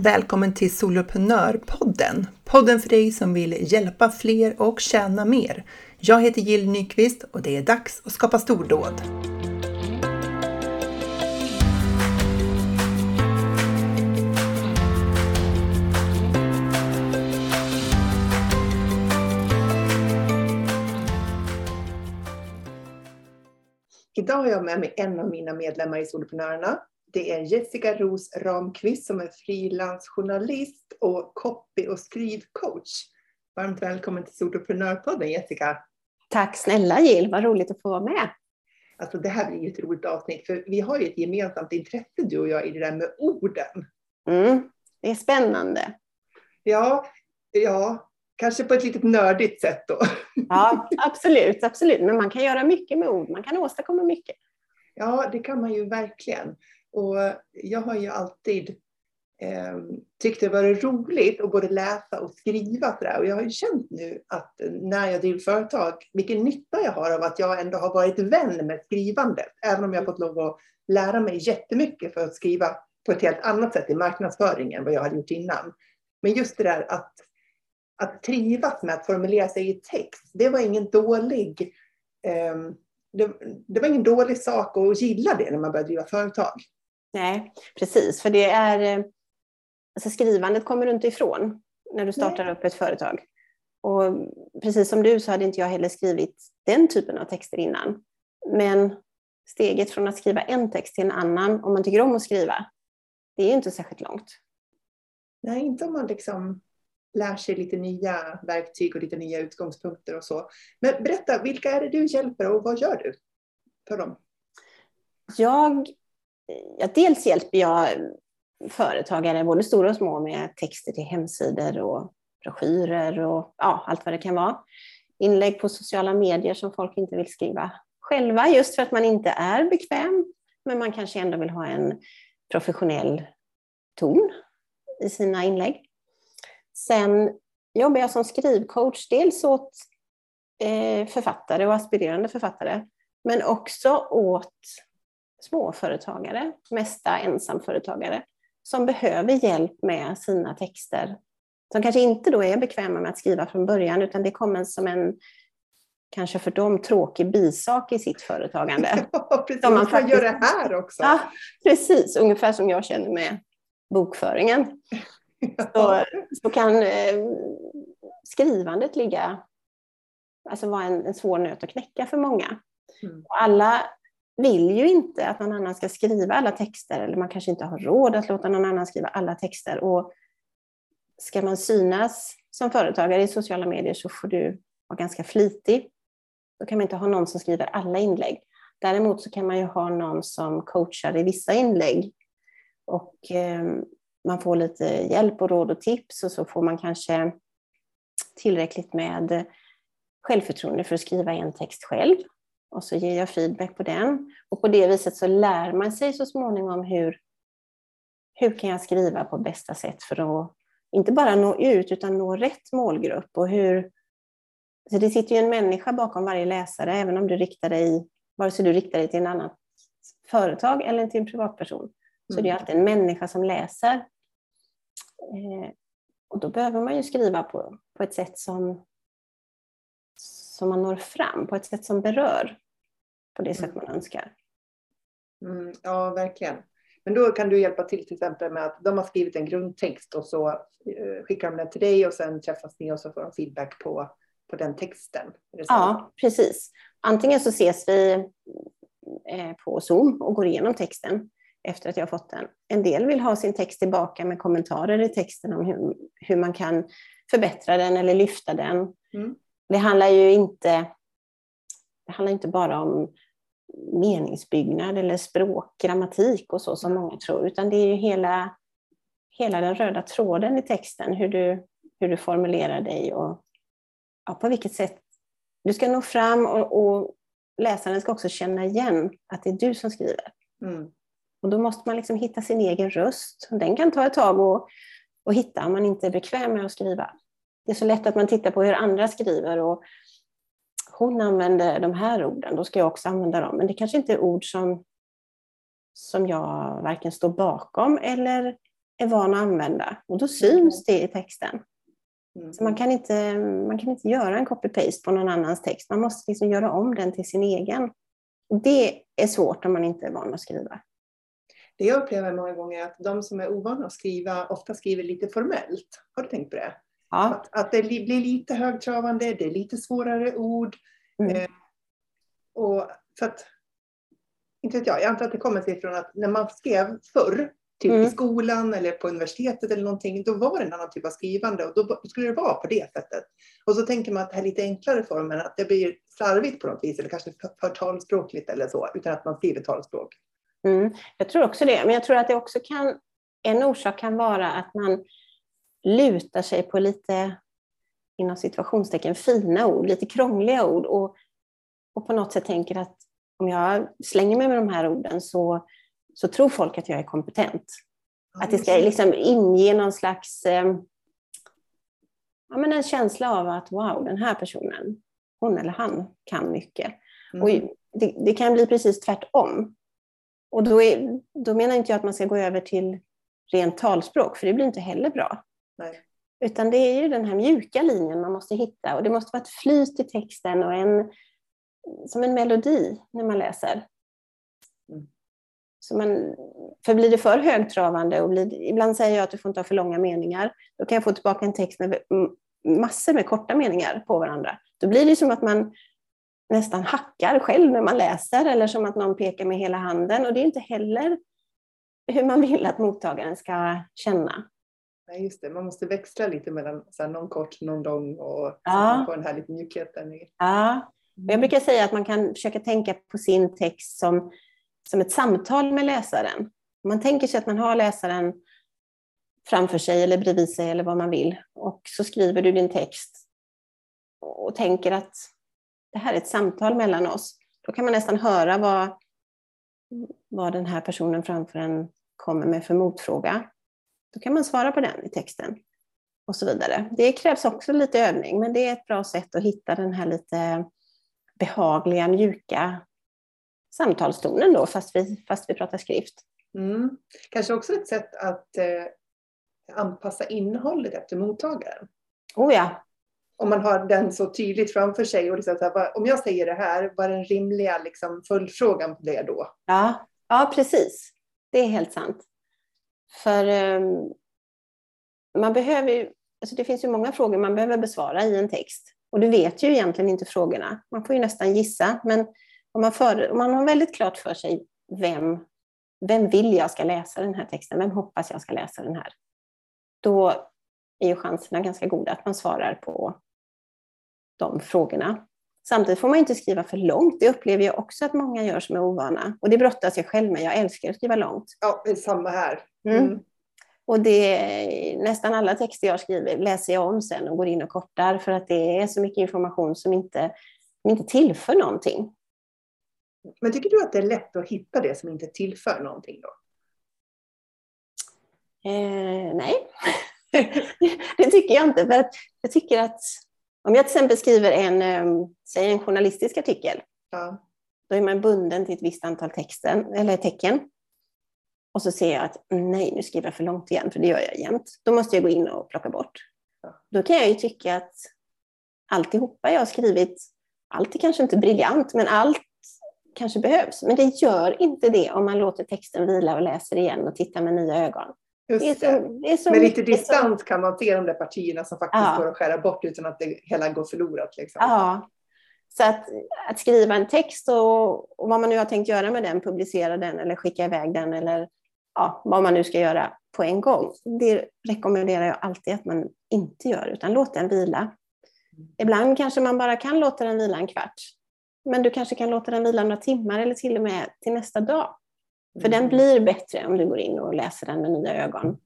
Välkommen till Soloprenörpodden! Podden för dig som vill hjälpa fler och tjäna mer. Jag heter Jill Nyqvist och det är dags att skapa stordåd. Idag har jag med mig en av mina medlemmar i Soloprenörerna. Det är Jessica Ros Ramqvist som är frilansjournalist och copy och skrivcoach. Varmt välkommen till Soloprenörpodden Jessica. Tack snälla Jill, vad roligt att få vara med. Alltså det här blir ju ett roligt avsnitt för vi har ju ett gemensamt intresse du och jag i det där med orden. Mm, det är spännande. Ja, ja, kanske på ett lite nördigt sätt då. Ja, absolut, absolut. Men man kan göra mycket med ord, man kan åstadkomma mycket. Ja, det kan man ju verkligen. Och jag har ju alltid eh, tyckt det varit roligt att både läsa och skriva. Så där. Och jag har ju känt nu att när jag driver företag, vilken nytta jag har av att jag ändå har varit vän med skrivandet. Även om jag har fått lov att lära mig jättemycket för att skriva på ett helt annat sätt i marknadsföring än vad jag hade gjort innan. Men just det där att, att trivas med att formulera sig i text, det var ingen dålig eh, det, det, var ingen dålig sak att gilla det när man började driva företag. Nej, precis. För det är... Alltså skrivandet kommer du inte ifrån när du startar Nej. upp ett företag. Och precis som du så hade inte jag heller skrivit den typen av texter innan. Men steget från att skriva en text till en annan, om man tycker om att skriva, det är inte särskilt långt. Nej, inte om man liksom lär sig lite nya verktyg och lite nya utgångspunkter och så. Men berätta, vilka är det du hjälper och vad gör du för dem? Jag, ja, dels hjälper jag företagare, både stora och små, med texter till hemsidor och broschyrer och ja, allt vad det kan vara. Inlägg på sociala medier som folk inte vill skriva själva, just för att man inte är bekväm, men man kanske ändå vill ha en professionell ton i sina inlägg. Sen jobbar jag som skrivcoach, dels åt eh, författare och aspirerande författare, men också åt småföretagare, mesta ensamföretagare, som behöver hjälp med sina texter. Som kanske inte då är bekväma med att skriva från början, utan det kommer som en kanske för dem tråkig bisak i sitt företagande. Ja, precis. man faktiskt... gör det här också. Ja, precis. Ungefär som jag känner med bokföringen. Så, så kan eh, skrivandet ligga, alltså vara en, en svår nöt att knäcka för många. Mm. Och alla vill ju inte att någon annan ska skriva alla texter, eller man kanske inte har råd att låta någon annan skriva alla texter. Och ska man synas som företagare i sociala medier så får du vara ganska flitig. Då kan man inte ha någon som skriver alla inlägg. Däremot så kan man ju ha någon som coachar i vissa inlägg. Och eh, man får lite hjälp och råd och tips och så får man kanske tillräckligt med självförtroende för att skriva en text själv. Och så ger jag feedback på den. Och på det viset så lär man sig så småningom hur, hur kan jag skriva på bästa sätt för att inte bara nå ut utan nå rätt målgrupp. Och hur, så det sitter ju en människa bakom varje läsare, även om du riktar dig, vare sig du riktar dig till en annat företag eller till en privatperson. Så det är mm. alltid en människa som läser. Eh, och då behöver man ju skriva på, på ett sätt som, som man når fram, på ett sätt som berör på det sätt mm. man önskar. Mm, ja, verkligen. Men då kan du hjälpa till till exempel med att de har skrivit en grundtext och så eh, skickar de den till dig och sen träffas ni och så får de feedback på, på den texten. Ja, precis. Antingen så ses vi eh, på Zoom och går igenom texten efter att jag fått den. En del vill ha sin text tillbaka med kommentarer i texten om hur, hur man kan förbättra den eller lyfta den. Mm. Det handlar ju inte, det handlar inte bara om meningsbyggnad eller språk, grammatik och så som många tror, utan det är ju hela, hela den röda tråden i texten, hur du, hur du formulerar dig och ja, på vilket sätt du ska nå fram och, och läsaren ska också känna igen att det är du som skriver. Mm. Och då måste man liksom hitta sin egen röst. Den kan ta ett tag att, hitta om man inte är bekväm med att skriva. Det är så lätt att man tittar på hur andra skriver och hon använder de här orden, då ska jag också använda dem. Men det kanske inte är ord som, som jag varken står bakom eller är van att använda och då syns det i texten. Mm. Så man kan inte, man kan inte göra en copy-paste på någon annans text. Man måste liksom göra om den till sin egen. Och det är svårt om man inte är van att skriva. Det jag upplever många gånger är att de som är ovana att skriva ofta skriver lite formellt. Har du tänkt på det? Ja. Att, att det blir lite högtravande, det är lite svårare ord. Mm. Eh, och för att, inte vet jag, jag antar att det kommer sig från att när man skrev förr, typ Mm. i skolan eller på universitetet eller någonting, då var det en annan typ av skrivande och då skulle det vara på det sättet. Och så tänker man att det här lite enklare formen, att det blir slarvigt på något vis eller kanske för, för talspråkligt eller så, utan att man skriver talspråk. Mm. Jag tror också det, men jag tror att det också kan, en orsak kan vara att man lutar sig på lite, inom situationstecken, fina ord, lite krångliga ord och, och på något sätt tänker att om jag slänger mig med de här orden så, så tror folk att jag är kompetent. Att det ska liksom inge någon slags eh, ja, men en känsla av att wow, den här personen, hon eller han kan mycket. Mm. Och det, det kan bli precis tvärtom. Och då, är, då menar inte jag att man ska gå över till rent talspråk, för det blir inte heller bra. Nej. Utan det är ju den här mjuka linjen man måste hitta och det måste vara ett flyt i texten och en, som en melodi när man läser. Mm. Så man, för blir det för högtravande och blir, ibland säger jag att du får inte ha för långa meningar, då kan jag få tillbaka en text med massor med korta meningar på varandra. Då blir det som att man nästan hackar själv när man läser eller som att någon pekar med hela handen och det är inte heller hur man vill att mottagaren ska känna. Nej, just det. Man måste växla lite mellan så här, någon kort, någon lång och så Ja. får den här lite mjukheten. i- Ja, jag brukar säga att man kan försöka tänka på sin text som, som ett samtal med läsaren. Man tänker sig att man har läsaren framför sig eller bredvid sig eller vad man vill och så skriver du din text och tänker att det här är ett samtal mellan oss. Då kan man nästan höra vad, vad den här personen framför en kommer med för motfråga. Då kan man svara på den i texten och så vidare. Det krävs också lite övning, men det är ett bra sätt att hitta den här lite behagliga, mjuka samtalstonen då, fast vi, fast vi pratar skrift. Mm. Kanske också ett sätt att eh, anpassa innehållet efter mottagaren. Oh ja, Om man har den så tydligt framför sig och liksom så här, om jag säger det här, vad är den rimliga liksom, följdfrågan på det då? ja, ja, precis. Det är helt sant. För ehm, man behöver ju, alltså det finns ju många frågor man behöver besvara i en text. Och du vet ju egentligen inte frågorna. Man får ju nästan gissa. Men om man, för, om man har väldigt klart för sig vem, vem vill jag ska läsa den här texten? Vem hoppas jag ska läsa den här? Då är ju chanserna ganska goda att man svarar på de frågorna. Samtidigt får man inte skriva för långt. Det upplever jag också att många gör som är ovana. Och det brottas jag själv med. Jag älskar att skriva långt. Ja, samma här. Mm. Mm. Och det, nästan alla texter jag skriver läser jag om sen och går in och kortar för att det är så mycket information som inte, som inte tillför någonting. Men tycker du att det är lätt att hitta det som inte tillför någonting då? Eh, nej, det tycker jag inte. För att jag tycker att om jag till exempel skriver en, eh, säg en journalistisk artikel, Ja. då är man bunden till ett visst antal texten, eller tecken. Och så ser jag att nej, nu skriver jag för långt igen, för det gör jag jämt. Då måste jag gå in och plocka bort. Ja. Då kan jag ju tycka att alltihopa jag har skrivit, allt är kanske inte briljant, men allt kanske behövs. Men det gör inte det om man låter texten vila och läser igen och tittar med nya ögon. Det är så, det är så Med lite distans kan man se de där partierna som faktiskt Ja. går att skära bort utan att det hela går förlorat. Liksom. Ja. Så att, att skriva en text och, och vad man nu har tänkt göra med den, publicera den eller skicka iväg den eller ja, vad man nu ska göra på en gång. Det rekommenderar jag alltid att man inte gör, utan låt den vila. Ibland kanske man bara kan låta den vila en kvart. Men du kanske kan låta den vila några timmar eller till och med till nästa dag. För den Mm. blir bättre om du går in och läser den med nya ögon.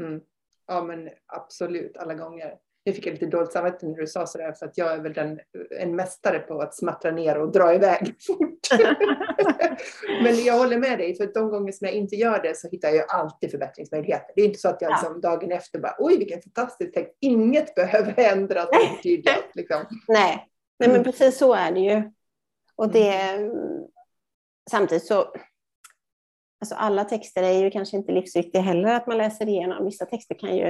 Mm. Ja men absolut, alla gånger. Nu fick jag lite dåligt samvete när du sa sådär för att jag är väl den, en mästare på att smattra ner och dra iväg fort. men jag håller med dig, för de gånger som jag inte gör det så hittar jag alltid förbättringsmöjligheter. Det är inte så att jag Ja. liksom dagen efter bara oj vilken fantastisk text, inget behöver ändras förtydligas. Liksom. Nej, Nej men Mm. precis så är det ju. Och det, samtidigt så, alltså alla texter är ju kanske inte livsviktiga heller att man läser igenom. Vissa texter kan ju,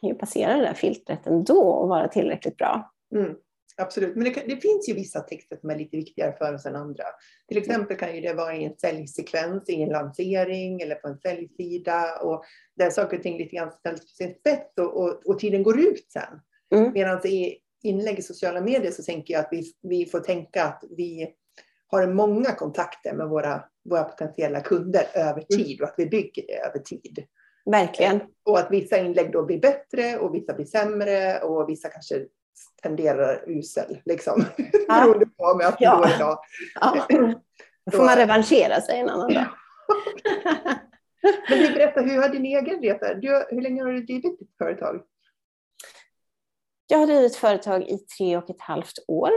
kan ju passera det där filtret ändå och vara tillräckligt bra. Mm. Absolut, men det, det, finns ju vissa texter som är lite viktigare för oss än andra. Till exempel kan ju det vara i en säljsekvens, i en lansering eller på en säljsida och där saker och ting lite grann ställs på sin spets och, och, och tiden går ut sen. Mm. Medan i inlägg i sociala medier så tänker jag att vi, vi får tänka att vi har många kontakter med våra, våra potentiella kunder över mm. tid och att vi bygger det över tid. Verkligen. Och att vissa inlägg då blir bättre och vissa blir sämre och vissa kanske tenderar usel. Liksom. Ja. Beroende på om jag har ja. dålig dag. Ja. Då får man revanschera sig en annan dag. Men du, berätta, hur har din egen resa? Du, hur länge har du drivit ditt företag? Jag har drivit företag i tre och ett halvt år.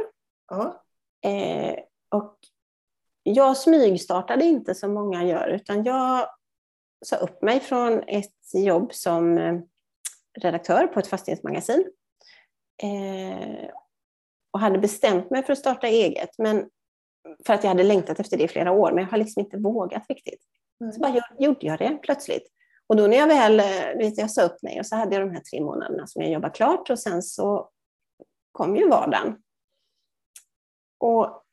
Eh, och jag smygstartade inte som många gör, utan jag sa upp mig från ett jobb som eh, redaktör på ett fastighetsmagasin. Eh, och hade bestämt mig för att starta eget, men för att jag hade längtat efter det i flera år, men jag har liksom inte vågat riktigt. Mm. Så bara gjorde jag det plötsligt. Och då när jag väl, eh, vet, jag sa upp mig och så hade jag de här tre månaderna som jag jobbade klart och sen så kom ju vardagen. Och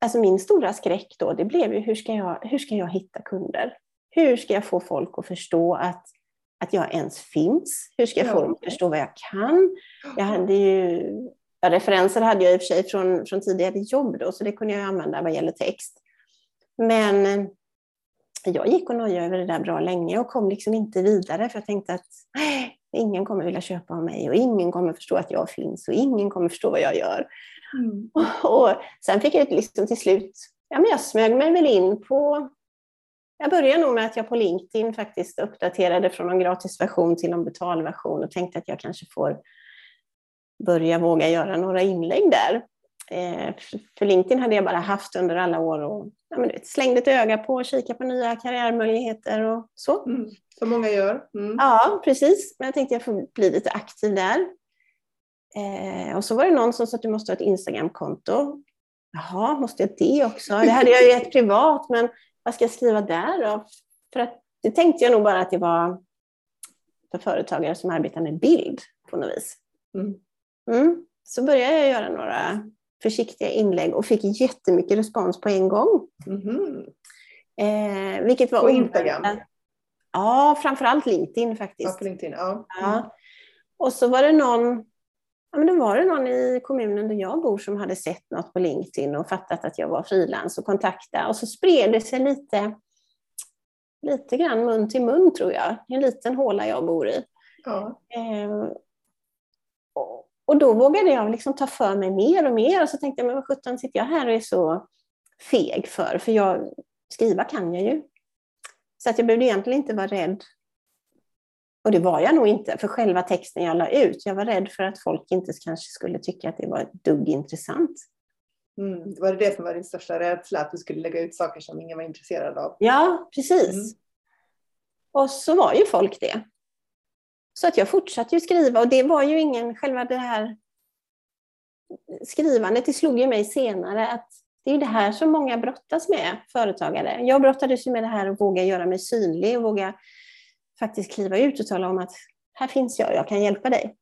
alltså min stora skräck då, det blev ju hur ska jag, hur ska jag hitta kunder? Hur ska jag få folk att förstå att, att jag ens finns? Hur ska jag få dem att förstå vad jag kan? Jag hade ju, ja, referenser hade jag i och för sig från, från tidigare jobb då, så det kunde jag använda vad gäller text. Men eh, jag gick och nojade över det där bra länge och kom liksom inte vidare för jag tänkte att ingen kommer vilja köpa av mig och ingen kommer förstå att jag finns och ingen kommer förstå vad jag gör. Mm. Och, och, sen fick jag liksom till slut, ja men jag smög mig väl in på, jag började nog med att jag på LinkedIn faktiskt uppdaterade från en gratisversion till en betalversion och tänkte att jag kanske får börja våga göra några inlägg där. Eh, för LinkedIn hade jag bara haft under alla år och ja, men slängde ett öga på och kika på nya karriärmöjligheter och så. Mm, som många gör. Mm. Ja, precis. Men jag tänkte att jag får bli lite aktiv där. Eh, och så var det någon som sa att du måste ha ett Instagramkonto. Jaha, måste jag det också? Det hade jag ju ett privat, men vad ska jag skriva där då? För att, det tänkte jag nog bara att det var för företagare som arbetar med bild på något vis. Mm. Mm. Så började jag göra några försiktiga inlägg och fick jättemycket respons på en gång. Mm. Eh, vilket var på Instagram? Ja, framförallt LinkedIn faktiskt. Ja, LinkedIn, ja. ja. Och så var det någon Ja, men då var det någon i kommunen där jag bor som hade sett något på LinkedIn och fattat att jag var frilans och kontaktade. Och så spred det sig lite, lite grann mun till mun tror jag. En liten håla jag bor i. Ja. Eh, och då vågade jag liksom ta för mig mer och mer och så tänkte jag, men vad sjutton sitter jag här och är så feg för? För jag, skriva kan jag ju. Så att jag behövde egentligen inte vara rädd. Och det var jag nog inte för själva texten jag la ut. Jag var rädd för att folk inte kanske skulle tycka att det var ett dugg intressant. Mm. Var det det som var din största rädsla? Att du skulle lägga ut saker som ingen var intresserad av? Ja, precis. Mm. Och så var ju folk det. Så att jag fortsatte ju skriva och det var ju ingen, själva det här skrivandet, det slog ju mig senare att det är det här som många brottas med, företagare. Jag brottades ju med det här att våga göra mig synlig och våga faktiskt kliva ut och tala om att här finns jag, jag kan hjälpa dig.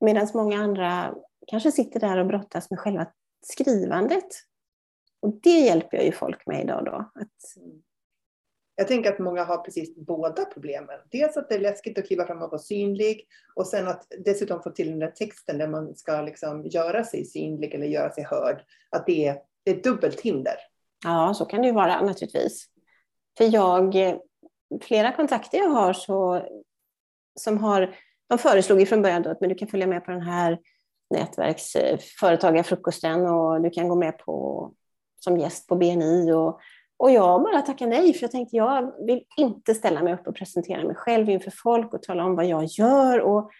Medan många andra kanske sitter där och brottas med själva skrivandet. Och det hjälper jag ju folk med idag då. Att jag tänker att många har precis båda problemen. Dels att det är läskigt att kliva fram och vara synlig och sen att dessutom få till den där texten där man ska liksom göra sig synlig eller göra sig hörd. Att det är, det är ett dubbelt hinder. Ja, så kan det ju vara naturligtvis. För jag, flera kontakter jag har så, som har, de föreslog ju från början då att men du kan följa med på den här nätverksföretagarfrukosten och du kan gå med på som gäst på BNI och och jag bara tackade nej, för jag tänkte jag vill inte ställa mig upp och presentera mig själv inför folk och tala om vad jag gör. Och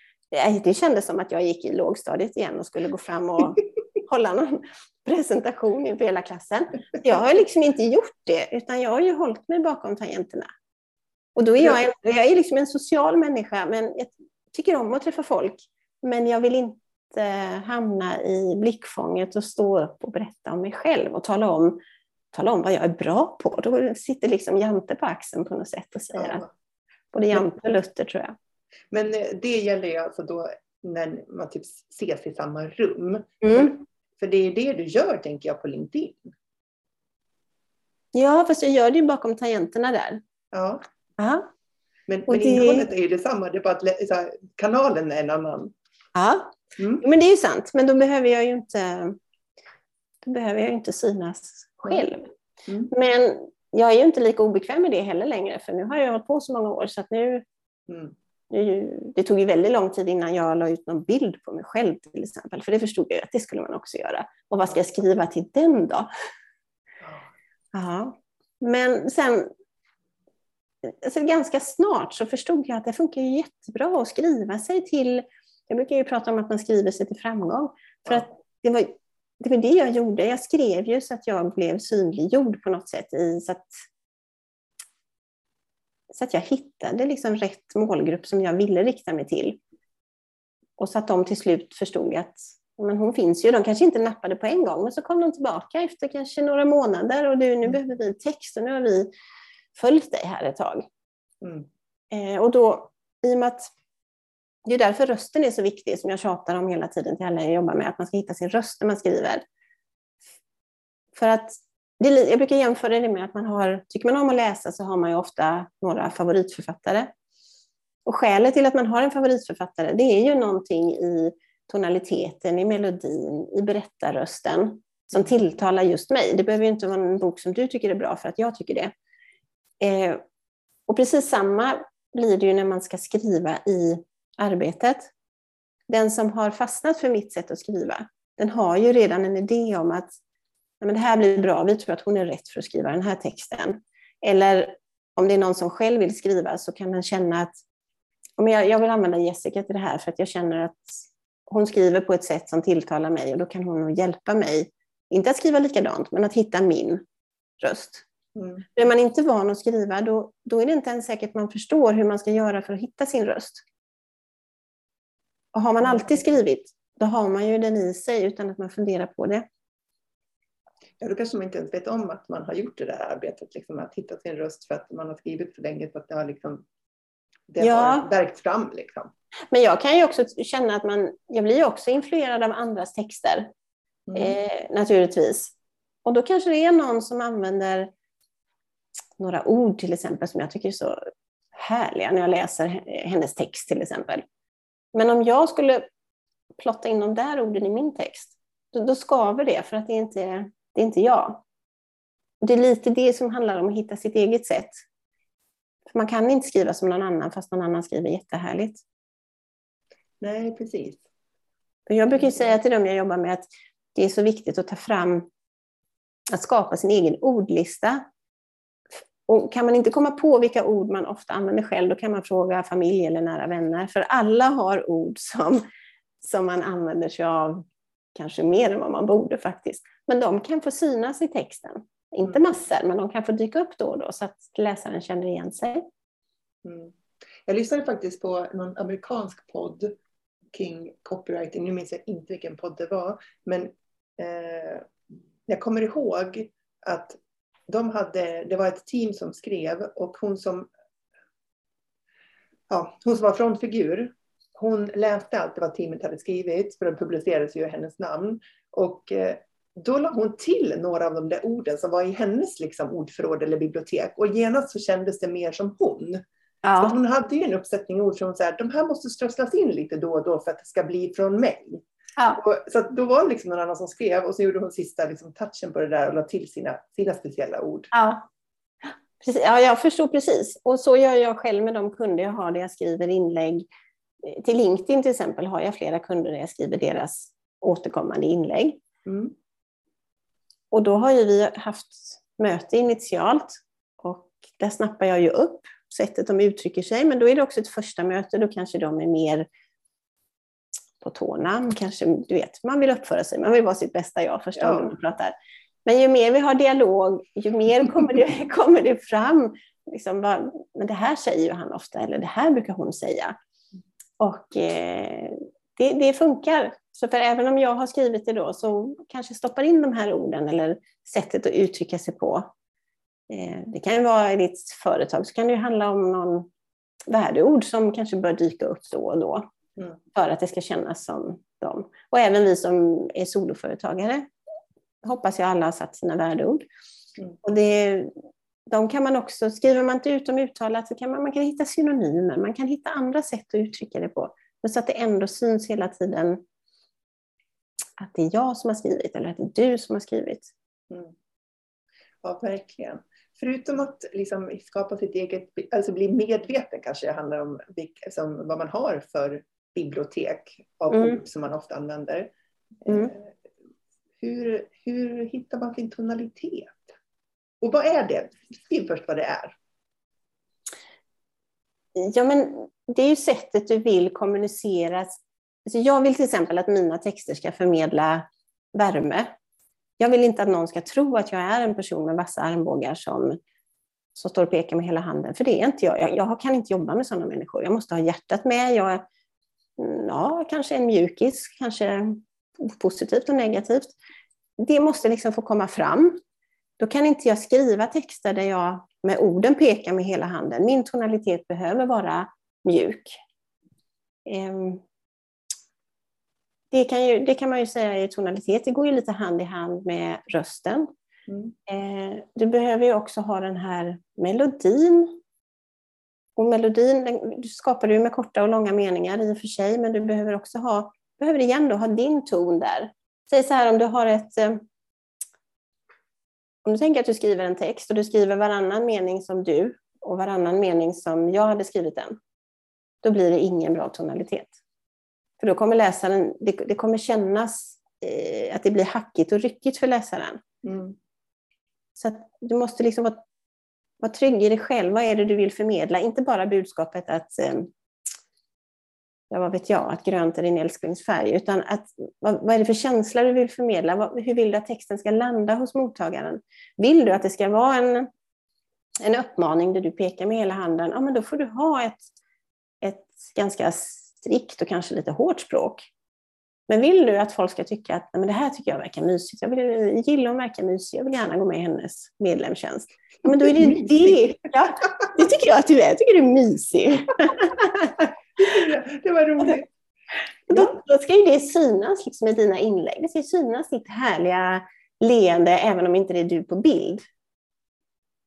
det kändes som att jag gick i lågstadiet igen och skulle gå fram och hålla någon presentation inför hela klassen. Jag har liksom inte gjort det, utan jag har ju hållit mig bakom tangenterna. Och då är jag, en, jag är liksom en social människa, men jag tycker om att träffa folk. Men jag vill inte hamna i blickfånget och stå upp och berätta om mig själv och tala om tala om vad jag är bra på. Då sitter liksom Jante på axeln på något sätt och säger ja. att både Jante och Luther tror jag. Men eh, det gäller ju alltså då när man typ ses i samma rum. Mm. För det är det du gör, tänker jag, på LinkedIn. Ja, fast jag gör det ju bakom tangenterna där. Ja. Aha. Men, men det... innehållet är ju detsamma, det är bara att här, kanalen är en annan. Ja, mm. men det är ju sant. Men då behöver jag ju inte, då behöver jag inte synas själv. Mm. Men jag är ju inte lika obekväm med det heller längre, för nu har jag hållit på så många år så att nu, mm. nu det tog ju väldigt lång tid innan jag la ut någon bild på mig själv till exempel, för det förstod jag att det skulle man också göra. Och vad ska jag skriva till den då? Ja. Men sen, alltså ganska snart så förstod jag att det funkar jättebra att skriva sig till, jag brukar ju prata om att man skriver sig till framgång, för att det var det var det jag gjorde. Jag skrev ju så att jag blev synliggjord på något sätt, i, så, att, så att jag hittade liksom rätt målgrupp som jag ville rikta mig till. Och så att de till slut förstod att men hon finns ju. De kanske inte nappade på en gång, men så kom de tillbaka efter kanske några månader och du, nu mm. behöver vi text och nu har vi följt dig här ett tag. Mm. Eh, och då, i och med att det är därför rösten är så viktig, som jag tjatar om hela tiden till alla jag jobbar med, att man ska hitta sin röst när man skriver. För att det, jag brukar jämföra det med att man har, tycker man om att läsa så har man ju ofta några favoritförfattare. Och skälet till att man har en favoritförfattare, det är ju någonting i tonaliteten, i melodin, i berättarrösten som tilltalar just mig. Det behöver ju inte vara en bok som du tycker är bra för att jag tycker det. Eh, och precis samma blir det ju när man ska skriva i arbetet. Den som har fastnat för mitt sätt att skriva, den har ju redan en idé om att men det här blir bra, vi tror att hon är rätt för att skriva den här texten. Eller om det är någon som själv vill skriva så kan den känna att om jag, jag vill använda Jessica till det här för att jag känner att hon skriver på ett sätt som tilltalar mig och då kan hon nog hjälpa mig, inte att skriva likadant, men att hitta min röst. Mm. Är man inte van att skriva, då, då är det inte ens säkert man förstår hur man ska göra för att hitta sin röst. Och har man alltid skrivit, då har man ju den i sig utan att man funderar på det. Ja, då kanske man inte ens vet om att man har gjort det där arbetet, liksom, att hitta sin röst för att man har skrivit för länge, för att det har, liksom, det ja. har verkt fram. Liksom. Men jag kan ju också känna att man, jag blir också influerad av andras texter, mm. eh, naturligtvis. Och då kanske det är någon som använder några ord till exempel som jag tycker är så härliga när jag läser hennes text till exempel. Men om jag skulle plotta in de där orden i min text, då, då skaver det för att det är inte det är inte jag. Det är lite det som handlar om att hitta sitt eget sätt. För man kan inte skriva som någon annan fast någon annan skriver jättehärligt. Nej, precis. Jag brukar säga till dem jag jobbar med att det är så viktigt att ta fram, att skapa sin egen ordlista och kan man inte komma på vilka ord man ofta använder själv, då kan man fråga familj eller nära vänner. För alla har ord som, som man använder sig av, kanske mer än vad man borde faktiskt. Men de kan få synas i texten. Inte mm. massor, men de kan få dyka upp då och då så att läsaren känner igen sig. Mm. Jag lyssnade faktiskt på någon amerikansk podd kring copywriting. Nu minns jag inte vilken podd det var, men eh, jag kommer ihåg att de hade, det var ett team som skrev och hon som, ja, hon som var frontfigur, hon läste allt vad teamet hade skrivit, för det publicerades ju hennes namn. Och eh, då la hon till några av de där orden som var i hennes liksom, ordförråd eller bibliotek. Och genast så kändes det mer som hon. Ja. Så hon hade ju en uppsättning ord som så de här måste strösslas in lite då och då för att det ska bli från mig. Ja. Och, så då var det liksom någon annan som skrev och så gjorde hon sista liksom, touchen på det där och la till sina, sina speciella ord. Ja. Precis. ja, jag förstår precis. Och så gör jag själv med de kunder jag har där jag skriver inlägg. Till LinkedIn till exempel har jag flera kunder där jag skriver deras återkommande inlägg. Mm. Och då har ju vi haft möte initialt och där snappar jag ju upp sättet de uttrycker sig, men då är det också ett första möte, då kanske de är mer på tårna. Kanske, du vet, man vill uppföra sig, man vill vara sitt bästa jag första ja. gången man pratar. Men ju mer vi har dialog, ju mer kommer det, kommer det fram. Liksom, vad, men det här säger ju han ofta, eller det här brukar hon säga. Och eh, det, det, funkar. Så för även om jag har skrivit det då, så kanske stoppar in de här orden eller sättet att uttrycka sig på. Eh, det kan ju vara i ditt företag, så kan det ju handla om någon värdeord som kanske bör dyka upp då och då. Mm. För att det ska kännas som dem. Och även vi som är soloföretagare hoppas jag alla har satt sina värdeord. Mm. Och det, de kan man också, skriver man inte ut dem uttalat så kan man, man kan hitta synonymer, man kan hitta andra sätt att uttrycka det på. Men så att det ändå syns hela tiden att det är jag som har skrivit eller att det är du som har skrivit. Mm. Ja, verkligen. Förutom att liksom skapa sitt eget, alltså bli medveten kanske det handlar om liksom, vad man har för bibliotek av mm. ord som man ofta använder. Mm. Eh, hur, hur hittar man sin tonalitet? Och vad är det? Skriv först vad det är. Ja, men det är ju sättet du vill kommunicera. Alltså jag vill till exempel att mina texter ska förmedla värme. Jag vill inte att någon ska tro att jag är en person med vassa armbågar som, som står och pekar med hela handen, för det är inte jag. jag. Jag kan inte jobba med sådana människor. Jag måste ha hjärtat med. Jag, ja, kanske en mjukis, kanske positivt och negativt. Det måste liksom få komma fram. Då kan inte jag skriva texter där jag med orden pekar med hela handen. Min tonalitet behöver vara mjuk. Ehm, det kan, ju, det kan man ju säga i tonalitet, det går ju lite hand i hand med rösten. Mm. Ehm, du behöver ju också ha den här melodin. Och melodin den, du skapar du med korta och långa meningar i och för sig, men du behöver också ha, behöver igen då ha din ton där. Säg så här om du har ett eh, om du tänker att du skriver en text och du skriver varannan mening som du och varannan mening som jag hade skrivit den, då blir det ingen bra tonalitet. För då kommer läsaren, det, det kommer kännas eh, att det blir hackigt och ryckigt för läsaren. Mm. Så du måste liksom vara, var trygg i dig själv. Vad är det du vill förmedla? Inte bara budskapet att eh, ja, vad vet jag, att grönt är din älsklingsfärg, utan att, vad, vad, är det för känsla du vill förmedla? Vad, hur vill du att texten ska landa hos mottagaren? Vill du att det ska vara en, en uppmaning där du pekar med hela handen, ja, men då får du ha ett, ett ganska strikt och kanske lite hårt språk. Men vill du att folk ska tycka att men det här tycker jag verkar mysigt, jag vill, gillar hon verkar mysig, jag vill gärna gå med i hennes medlemstjänst. Ja, men då är det det. Ja, det tycker jag att du är, jag tycker du är mysig. det var roligt. Då, då, ska ju det synas liksom i dina inlägg. Det ska synas ditt härliga leende även om inte det är du på bild.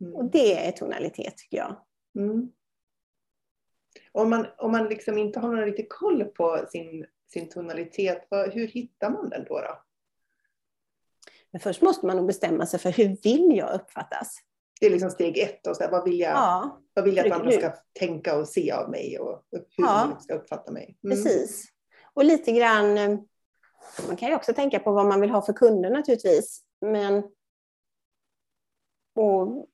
Mm. Och det är tonalitet tycker jag. Mm. Om man, om man liksom inte har någon riktig koll på sin, sin tonalitet, hur hittar man den då, då? Men först måste man nog bestämma sig för hur vill jag uppfattas? Det är liksom steg ett. Och så här, vad, vill jag, ja. vad vill jag att andra ska tänka och se av mig och hur ja. man ska uppfatta mig? Mm. Precis. Och lite grann, eh, man kan ju också tänka på vad man vill ha för kunder naturligtvis. Men och,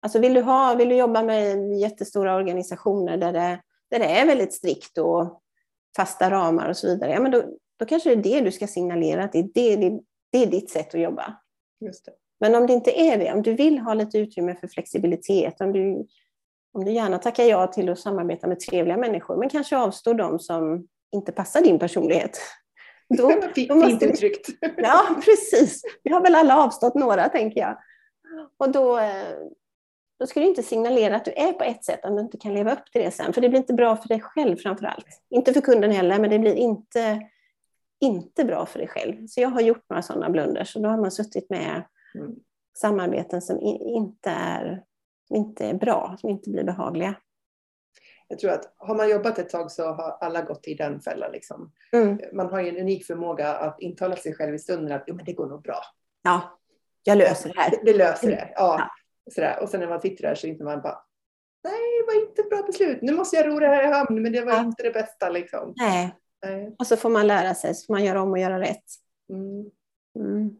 alltså vill, du ha, vill du jobba med jättestora organisationer där det, där det är väldigt strikt och fasta ramar och så vidare, ja, men då, då kanske det är det du ska signalera, att det är, det, det, det är ditt sätt att jobba. Men om det inte är det, om du vill ha lite utrymme för flexibilitet, om du, om du gärna tackar ja till att samarbeta med trevliga människor, men kanske avstår de som inte passar din personlighet. Då, då måste Fint uttryckt. Ja, precis. Vi har väl alla avstått några, tänker jag. Och då, eh, då ska du inte signalera att du är på ett sätt om du inte kan leva upp till det sen. För det blir inte bra för dig själv framför allt. Inte för kunden heller, men det blir inte, inte bra för dig själv. Så jag har gjort några sådana blunders och då har man suttit med Mm. samarbeten som inte är, inte är bra, som inte blir behagliga. Jag tror att har man jobbat ett tag så har alla gått i den fällan. Liksom. Mm. Man har ju en unik förmåga att intala sig själv i stunden att jo, men det går nog bra. Ja, jag löser det här. Det, det löser det. Ja. ja. Sådär. Och sen när man sitter där så inser man bara nej, det var inte ett bra beslut. Nu måste jag ro det här i hamn, men det var ja. inte det bästa. Liksom. Nej. nej. Och så får man lära sig, så får man göra om och göra rätt. Mm. Mm.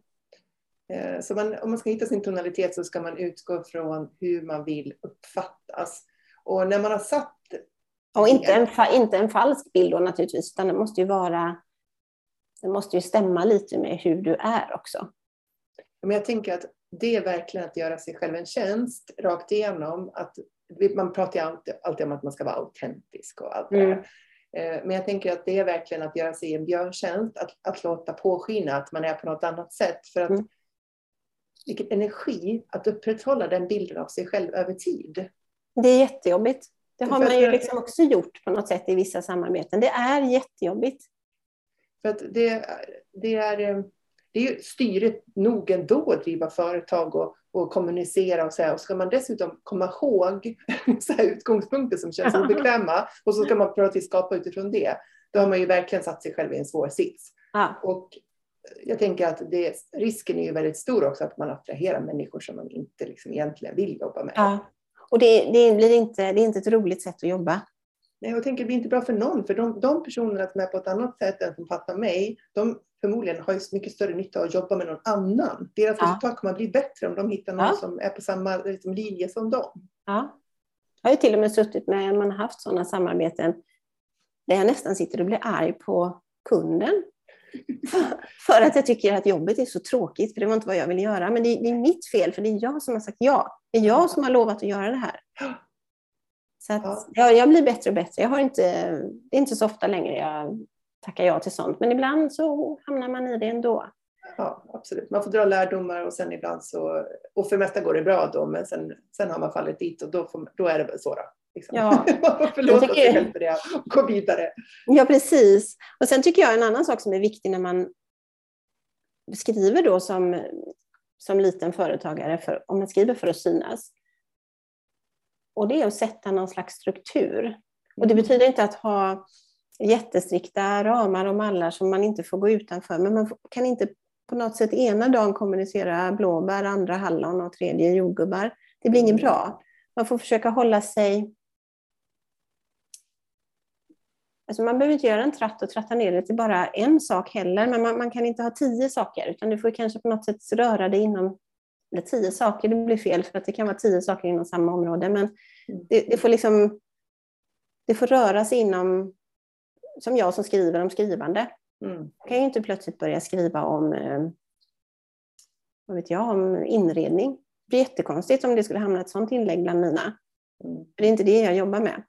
Eh, så man, om man ska hitta sin tonalitet så ska man utgå från hur man vill uppfattas. Och när man har satt... Och inte en, inte en falsk bild då naturligtvis, utan det måste ju vara... Det måste ju stämma lite med hur du är också. Men jag tänker att det är verkligen att göra sig själv en tjänst rakt igenom. Att man pratar ju alltid, alltid om att man ska vara autentisk och allt det mm. där. Eh, men jag tänker att det är verkligen att göra sig en björntjänst, att, att låta påskina att man är på något annat sätt. För att mm. vilken energi att upprätthålla den bilden av sig själv över tid. Det är jättejobbigt. Det har man ju liksom också gjort på något sätt i vissa samarbeten. Det är jättejobbigt. För att det, det, är, eh, det är ju styrigt nog ändå att driva företag och, och kommunicera och så här. Och ska man dessutom komma ihåg så här utgångspunkter som känns obekväma och så ska man pröva att skapa utifrån det. Då har man ju verkligen satt sig själv i en svår sits. Ja. Och jag tänker att det, risken är ju väldigt stor också att man attraherar människor som man inte liksom egentligen vill jobba med. Ja. Och det, det, blir inte, det är inte ett roligt sätt att jobba. Nej, jag tänker det blir inte bra för någon, för de, de personerna som är på ett annat sätt än som passar mig, de förmodligen har ju mycket större nytta av att jobba med någon annan. Deras ja. resultat kommer att bli bättre om de hittar någon ja. som är på samma liksom, linje som dem. Ja. Jag har ju till och med suttit med, man har haft sådana samarbeten, där jag nästan sitter och blir arg på kunden. för att jag tycker att jobbet är så tråkigt, för det var inte vad jag ville göra. Men det, det är mitt fel, för det är jag som har sagt ja. Det är jag som har lovat att göra det här. Så att, ja. jag blir bättre och bättre. Jag har inte, det är inte så ofta längre jag tackar ja till sånt, men ibland så hamnar man i det ändå. Ja, absolut. Man får dra lärdomar och sen ibland så, och för mesta går det bra då, men sen, sen har man fallit dit och då, får, då är det väl så. Då, liksom. Ja. Förlåta sig själv för det och gå vidare. Ja, precis. Och sen tycker jag en annan sak som är viktig när man skriver då som, som liten företagare, för, om man skriver för att synas, och det är att sätta någon slags struktur. Och det mm. betyder inte att ha jättestrikta ramar och mallar som man inte får gå utanför, men man kan inte på något sätt ena dagen kommunicera blåbär, andra hallon och tredje jordgubbar. Det blir inget mm. bra. Man får försöka hålla sig... Alltså man behöver inte göra en tratt och tratta ner det till bara en sak heller, men man, man kan inte ha tio saker, utan du får kanske på något sätt röra dig inom eller tio saker, det blir fel för att det kan vara tio saker inom samma område, men mm. det, det får liksom det får röra sig inom, som jag som skriver om skrivande. Mm. Jag kan ju inte plötsligt börja skriva om, eh, vad vet jag, om inredning. Det blir jättekonstigt om det skulle hamna ett sådant inlägg bland mina. Mm. För det är inte det jag jobbar med.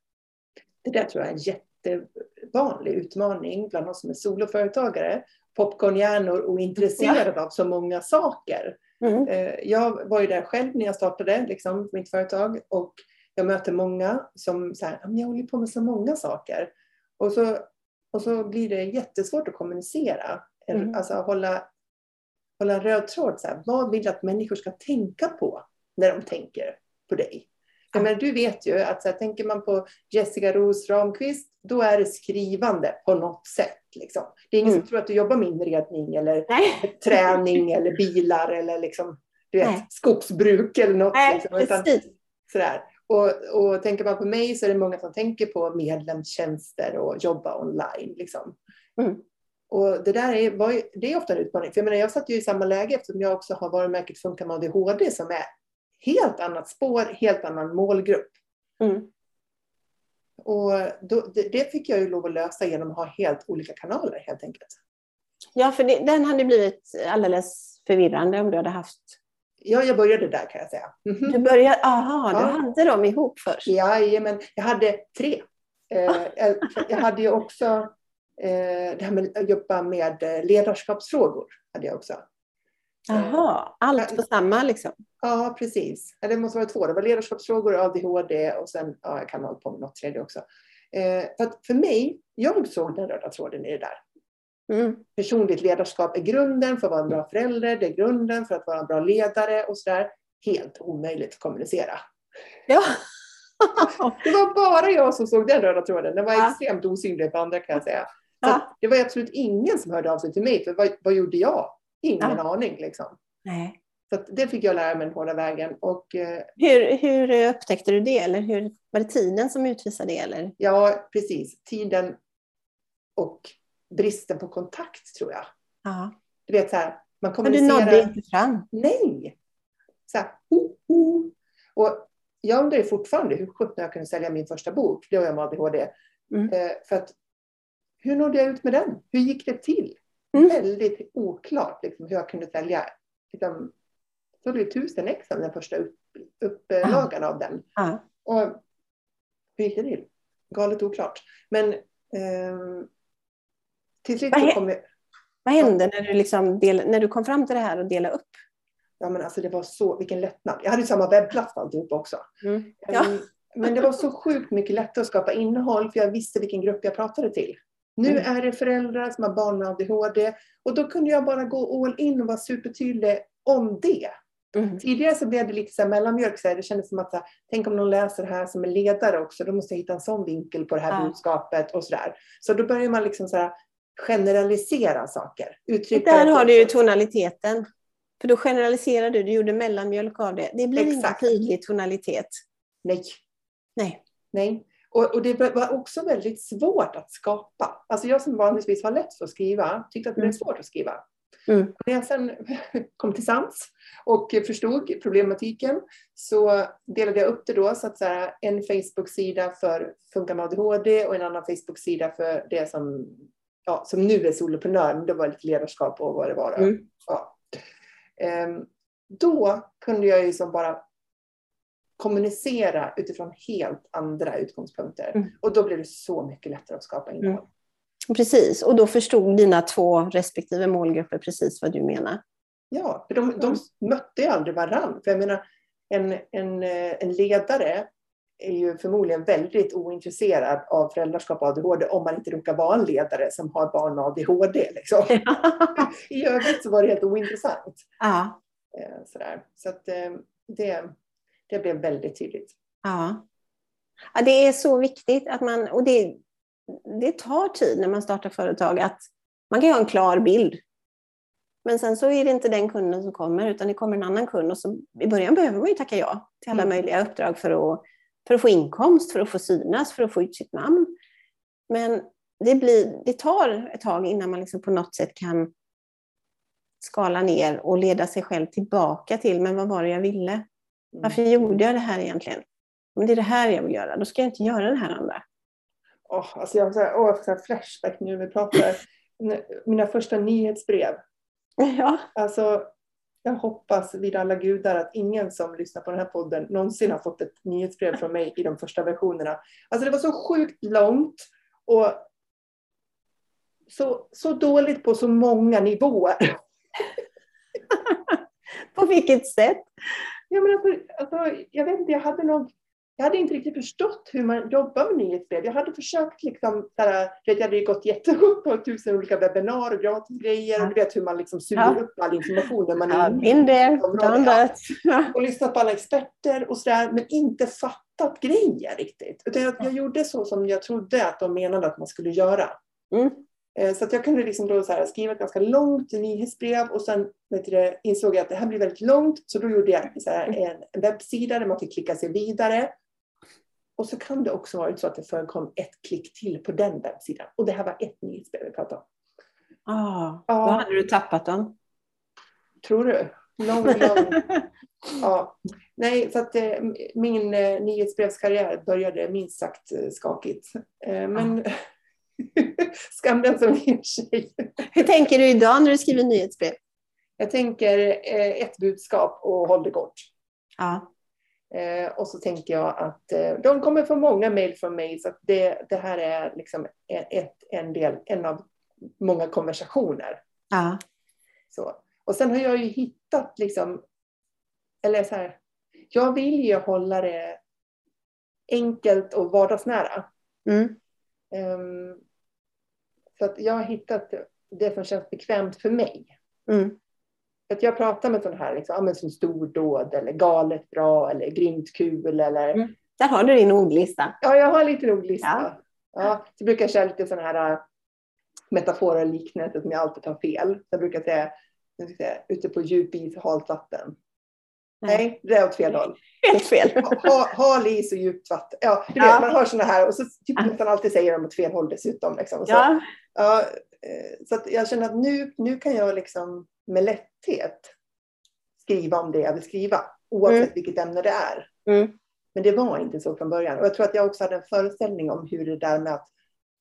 Det där tror jag är en jättevanlig utmaning bland oss som är soloföretagare. Popcornhjärnor och intresserade ja. av så många saker. Mm. Eh, jag var ju där själv när jag startade liksom, mitt företag och jag möter många som säger jag håller på med så många saker. Och så, och så blir det jättesvårt att kommunicera. Mm. Alltså hålla, hålla en röd tråd. Så här, vad vill du att människor ska tänka på när de tänker på dig? Ja. Men du vet ju att så här, tänker man på Jessica Ros Ramqvist, då är det skrivande på något sätt. Liksom. Det är ingen mm. som tror att du jobbar med inredning eller träning eller bilar eller liksom, du vet, skogsbruk eller något. Nej, liksom, utan, sådär. Och, och tänker man på mig så är det många som tänker på medlemstjänster och jobba online. Liksom. Mm. Och det där är, var, det är ofta en utmaning. För jag, menar, jag satt ju i samma läge eftersom jag också har varumärket Funka med ADHD som är helt annat spår, helt annan målgrupp. Mm. Och då, det, det, fick jag ju lov att lösa genom att ha helt olika kanaler helt enkelt. Ja, för det, den hade blivit alldeles förvirrande om du hade haft Ja, jag började där kan jag säga. Mm -hmm. Du började, aha, ja. du hade dem ihop först? Ja, men jag hade tre. Eh, jag, jag hade ju också eh, det här med att jobba med eh, ledarskapsfrågor. Hade jag också. Jaha, allt på samma liksom? Ja, precis. Det måste vara två. Det var ledarskapsfrågor, ADHD och sen, ja, jag kan hålla på med något tredje också. för, att för mig, jag såg den röda tråden i det där. Mm. Personligt ledarskap är grunden för att vara en bra förälder, det är grunden för att vara en bra ledare och sådär. Helt omöjligt att kommunicera. Ja. det var bara jag som såg den röda tråden. Den var ja. extremt osynlig för andra kan jag säga. Ja. Det var absolut ingen som hörde av sig till mig, för vad, vad gjorde jag? Ingen ja. aning. Liksom. Nej. Så det fick jag lära mig den hårda vägen. Och, eh, hur, hur upptäckte du det? Eller hur, var det tiden som utvisade det? Eller? Ja, precis. Tiden och bristen på kontakt tror jag. Ja. Du vet så här, man kommunicerar. Men du nådde inte fram? Nej. Så här, oh, oh. Och jag undrar fortfarande hur sjutton jag kunde sälja min första bok, det var jag med ADHD. Mm. Eh, för att, hur nådde jag ut med den? Hur gick det till? Mm. Väldigt oklart liksom, hur jag kunde sälja. Liksom, så det tusen ex den första upp, upplagan ah. av den. Ah. Och hur gick det till? Galet oklart. Men Um, till slut Vad kom jag... Vad hände när du, liksom del, när du kom fram till det här och delade upp? Ja, men alltså det var så, vilken lättnad. Jag hade ju samma webbplats för alltihop också. Mm. Ja. Um, Men det var så sjukt mycket lättare att skapa innehåll för jag visste vilken grupp jag pratade till. Nu Mm. är det föräldrar som har barn med ADHD och då kunde jag bara gå all in och vara supertydlig om det. Mm. Tidigare så blev det lite så här mellanmjölk. Så här, det kändes som att så här, tänk om någon läser det här som är ledare också. Då måste jag hitta en sån vinkel på det här Ja. budskapet och sådär. Så då börjar man liksom så här, generalisera saker. Uttrycka Där har du ju tonaliteten. För då generaliserar du, du gjorde mellanmjölk av det. Det blir ingen Exakt. tydlig tonalitet. Nej. Nej. Nej. Och, och det var också väldigt svårt att skapa. Alltså jag som vanligtvis har lätt för att skriva tyckte att det blev Mm. svårt att skriva. Mm. När jag sen kom till sans och förstod problematiken så delade jag upp det då så att så här, en Facebook-sida för Funka med ADHD och en annan Facebook-sida för det som, ja, som nu är soloprenör, men det var lite ledarskap och vad det var. Mm. Ja. Ehm, då kunde jag ju som bara kommunicera utifrån helt andra utgångspunkter. Mm. Och då blev det så mycket lättare att skapa innehåll. Precis, och då förstod dina två respektive målgrupper precis vad du menar. Ja, för de, de mötte ju aldrig varann. För jag menar, en, en, eh, en ledare är ju förmodligen väldigt ointresserad av föräldraskap och ADHD om man inte råkar vara en ledare som har barn med ADHD. Liksom. I övrigt så var det helt ointressant. ja, Eh, Sådär. Så att, eh, det, det blev väldigt tydligt. ja. ja, det är så viktigt att man, och det, det tar tid när man startar företag, att man kan ha en klar bild. Men sen så är det inte den kunden som kommer, utan det kommer en annan kund. Och så, I början behöver man ju tacka ja till alla Mm. möjliga uppdrag för att, för att få inkomst, för att få synas, för att få ut sitt namn. Men det, blir, det tar ett tag innan man liksom på något sätt kan skala ner och leda sig själv tillbaka till, men vad var det jag ville? Mm. Varför gjorde jag det här egentligen? Men det är det här jag vill göra, då ska jag inte göra det här andra. Åh, alltså jag har så här, får så här flashback nu när vi pratar. Mina första nyhetsbrev. Ja. Alltså, jag hoppas vid alla gudar att ingen som lyssnar på den här podden någonsin har fått ett nyhetsbrev från mig i de första versionerna. Alltså det var så sjukt långt och så, så dåligt på så många nivåer. På vilket sätt? Jag, menar, för, alltså, jag vet inte, jag hade nog jag hade inte riktigt förstått hur man jobbar med nyhetsbrev. Jag hade försökt liksom, där, jag hade gått jättehårt på tusen olika webbinar och gratisgrejer. Och du vet hur man liksom suger Ja. upp all information när man är that. Ja. och lyssnat på alla experter och sådär, men inte fattat grejen riktigt. Utan jag, jag gjorde så som jag trodde att de menade att man skulle göra. Mm. Eh, Så att jag kunde liksom då så skriva ett ganska långt nyhetsbrev och sen du, det, insåg jag att det här blir väldigt långt. Så då gjorde jag en, en webbsida där man fick klicka sig vidare. Och så kan det också vara så att det förekom ett klick till på den webbsidan. Och det här var ett nyhetsbrev vi pratade om. Ah, Ja. Då hade du tappat dem. Tror du? Lång, lång. Ja. Nej, så att eh, min eh, nyhetsbrevskarriär började minst sagt eh, skakigt. Eh, men skam den som ger sig. Hur tänker du idag när du skriver nyhetsbrev? Jag tänker eh, ett budskap och håll det kort. Ja. Eh, och så tänker jag att eh, de kommer få många mejl från mig så det, det här är liksom en, ett, en del, en av många konversationer. ja. Så. Och sen har jag ju hittat liksom, eller så här, jag vill ju hålla det enkelt och vardagsnära. Mm. Ehm, så att jag har hittat det som känns bekvämt för mig. Mm. Att jag pratar med sådana här, liksom, som stordåd eller galet bra eller grymt kul eller Mm. Där har du din ordlista. Ja, jag har lite ordlista. Ja. Ja. Så brukar jag köra lite sådana här äh, metaforer och liknelser som jag alltid tar fel. Jag brukar säga, jag säga ute på djup is och halt vatten. Nej, det är åt fel håll. Helt fel. Ha, hal is och djupt vatten. Ja, du Ja. vet, man har sådana här och så typ nästan alltid säger de åt fel håll dessutom. Liksom. Så, Ja. ja, eh, så jag känner att nu, nu kan jag liksom med lätthet skriva om det jag vill skriva. Oavsett Mm. vilket ämne det är. Mm. Men det var inte så från början. Och jag tror att jag också hade en föreställning om hur det där med att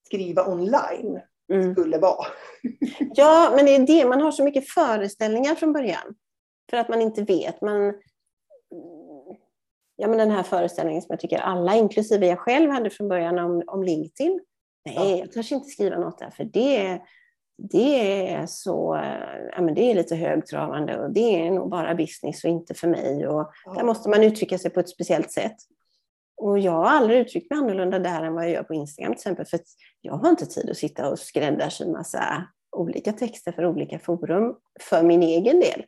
skriva online Mm. skulle vara. Ja, men det är det. Man har så mycket föreställningar från början. För att man inte vet. Man, ja, men den här föreställningen som jag tycker alla, inklusive jag själv, hade från början om, om LinkedIn. Nej, jag törs inte skriva något där, för det, det är så, ja, men det är lite högtravande och det är nog bara business och inte för mig. Och ja. Där måste man uttrycka sig på ett speciellt sätt. Och jag har aldrig uttryckt mig annorlunda där än vad jag gör på Instagram till exempel. För jag har inte tid att sitta och skräddarsy massa olika texter för olika forum för min egen del.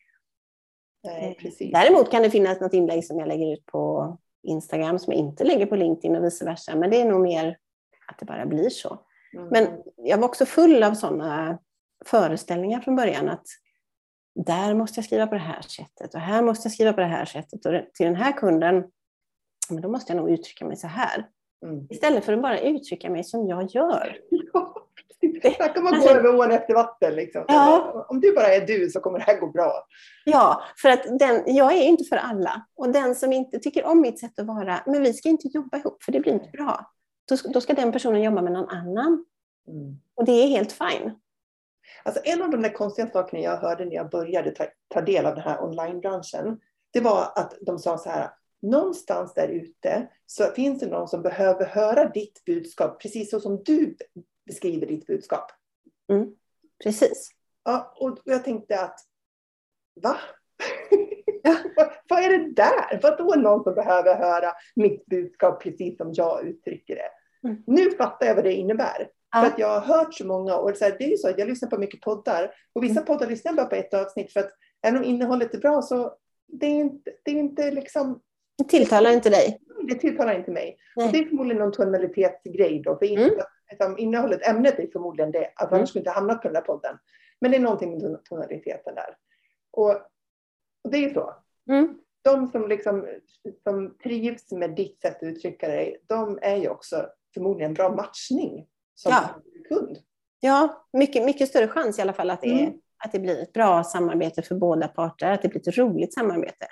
Nej, precis. Däremot kan det finnas något inlägg som jag lägger ut på Instagram som jag inte lägger på LinkedIn och vice versa. Men det är nog mer att det bara blir så. Mm. Men jag var också full av sådana föreställningar från början att där måste jag skriva på det här sättet och här måste jag skriva på det här sättet och till den här kunden, men då måste jag nog uttrycka mig så här. Mm. Istället för att bara uttrycka mig som jag gör. Här kan man alltså, gå över ån efter vatten. Liksom. Ja. Om du bara är du så kommer det här gå bra. Ja, för att den, jag är inte för alla. Och den som inte tycker om mitt sätt att vara, men vi ska inte jobba ihop för det blir inte bra. Då, då ska den personen jobba med någon annan. Mm. Och det är helt fine. Alltså en av de där konstiga sakerna jag hörde när jag började ta, ta del av den här onlinebranschen, det var att de sa så här, någonstans där ute så finns det någon som behöver höra ditt budskap, precis så som du beskriver ditt budskap. Mm. Precis. Ja, och jag tänkte att, va? vad är det där? Vadå någon som behöver höra mitt budskap precis som jag uttrycker det? Mm. Nu fattar jag vad det innebär. Ja. För att jag har hört så många, och så här, det är ju så att jag lyssnar på mycket poddar. Och vissa mm. poddar lyssnar bara på ett avsnitt för att även om innehållet är bra så det är inte, det är inte liksom... Det tilltalar inte dig? Det tilltalar inte mig. Och det är förmodligen någon tonalitetsgrej då. För mm. liksom, innehållet, ämnet är förmodligen det. Att mm. annars skulle inte hamnat på den här podden. Men det är någonting med tonaliteten där. Och, och det är ju så. Mm. De som, liksom, som trivs med ditt sätt att uttrycka dig, de är ju också förmodligen bra matchning som ja. kund. Ja, mycket, mycket större chans i alla fall att det, mm. att det blir ett bra samarbete för båda parter, att det blir ett roligt samarbete.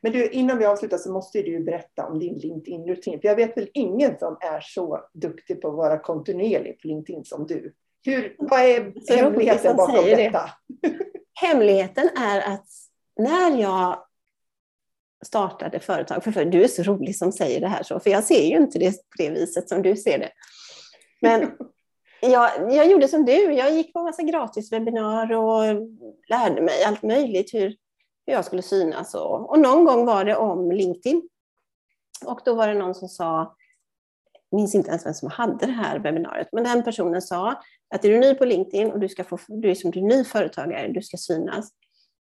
Men du, innan vi avslutar så måste du berätta om din LinkedIn-rutin. För jag vet väl ingen som är så duktig på att vara kontinuerlig på LinkedIn som du. Hur, vad är så hemligheten bakom detta? Det. Hemligheten är att när jag startade företag, för, för du är så rolig som säger det här så, för jag ser ju inte det på det viset som du ser det. Men jag, jag gjorde som du, jag gick på en massa gratis webbinar och lärde mig allt möjligt hur, hur jag skulle synas. Och, och någon gång var det om LinkedIn. Och då var det någon som sa, jag minns inte ens vem som hade det här webbinariet, men den personen sa att är du ny på LinkedIn och du, ska få, du är som du är ny företagare, du ska synas,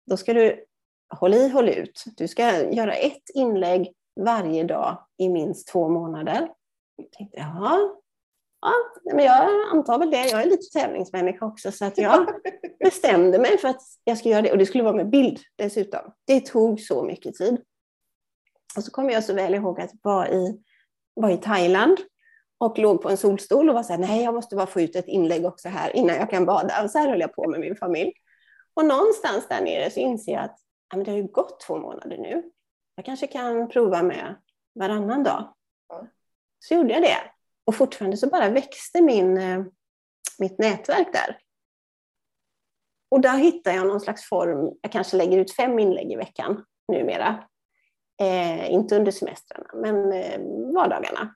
då ska du hålla i, håll ut. Du ska göra ett inlägg varje dag i minst två månader. Jag tänkte, jaha, ja, men jag antar väl det. Jag är lite tävlingsmänniska också så att jag bestämde mig för att jag skulle göra det. Och det skulle vara med bild dessutom. Det tog så mycket tid. Och så kommer jag så väl ihåg att jag var i, var i Thailand och låg på en solstol och var så här, nej jag måste bara få ut ett inlägg också här innan jag kan bada. Och så här höll jag på med min familj. Och någonstans där nere så inser jag att ja, men det har ju gått två månader nu. Jag kanske kan prova med varannan dag. Så gjorde jag det. Och fortfarande så bara växte min, eh, mitt nätverk där. Och där hittar jag någon slags form, jag kanske lägger ut fem inlägg i veckan numera. Eh, inte under semestrarna, men eh, vardagarna.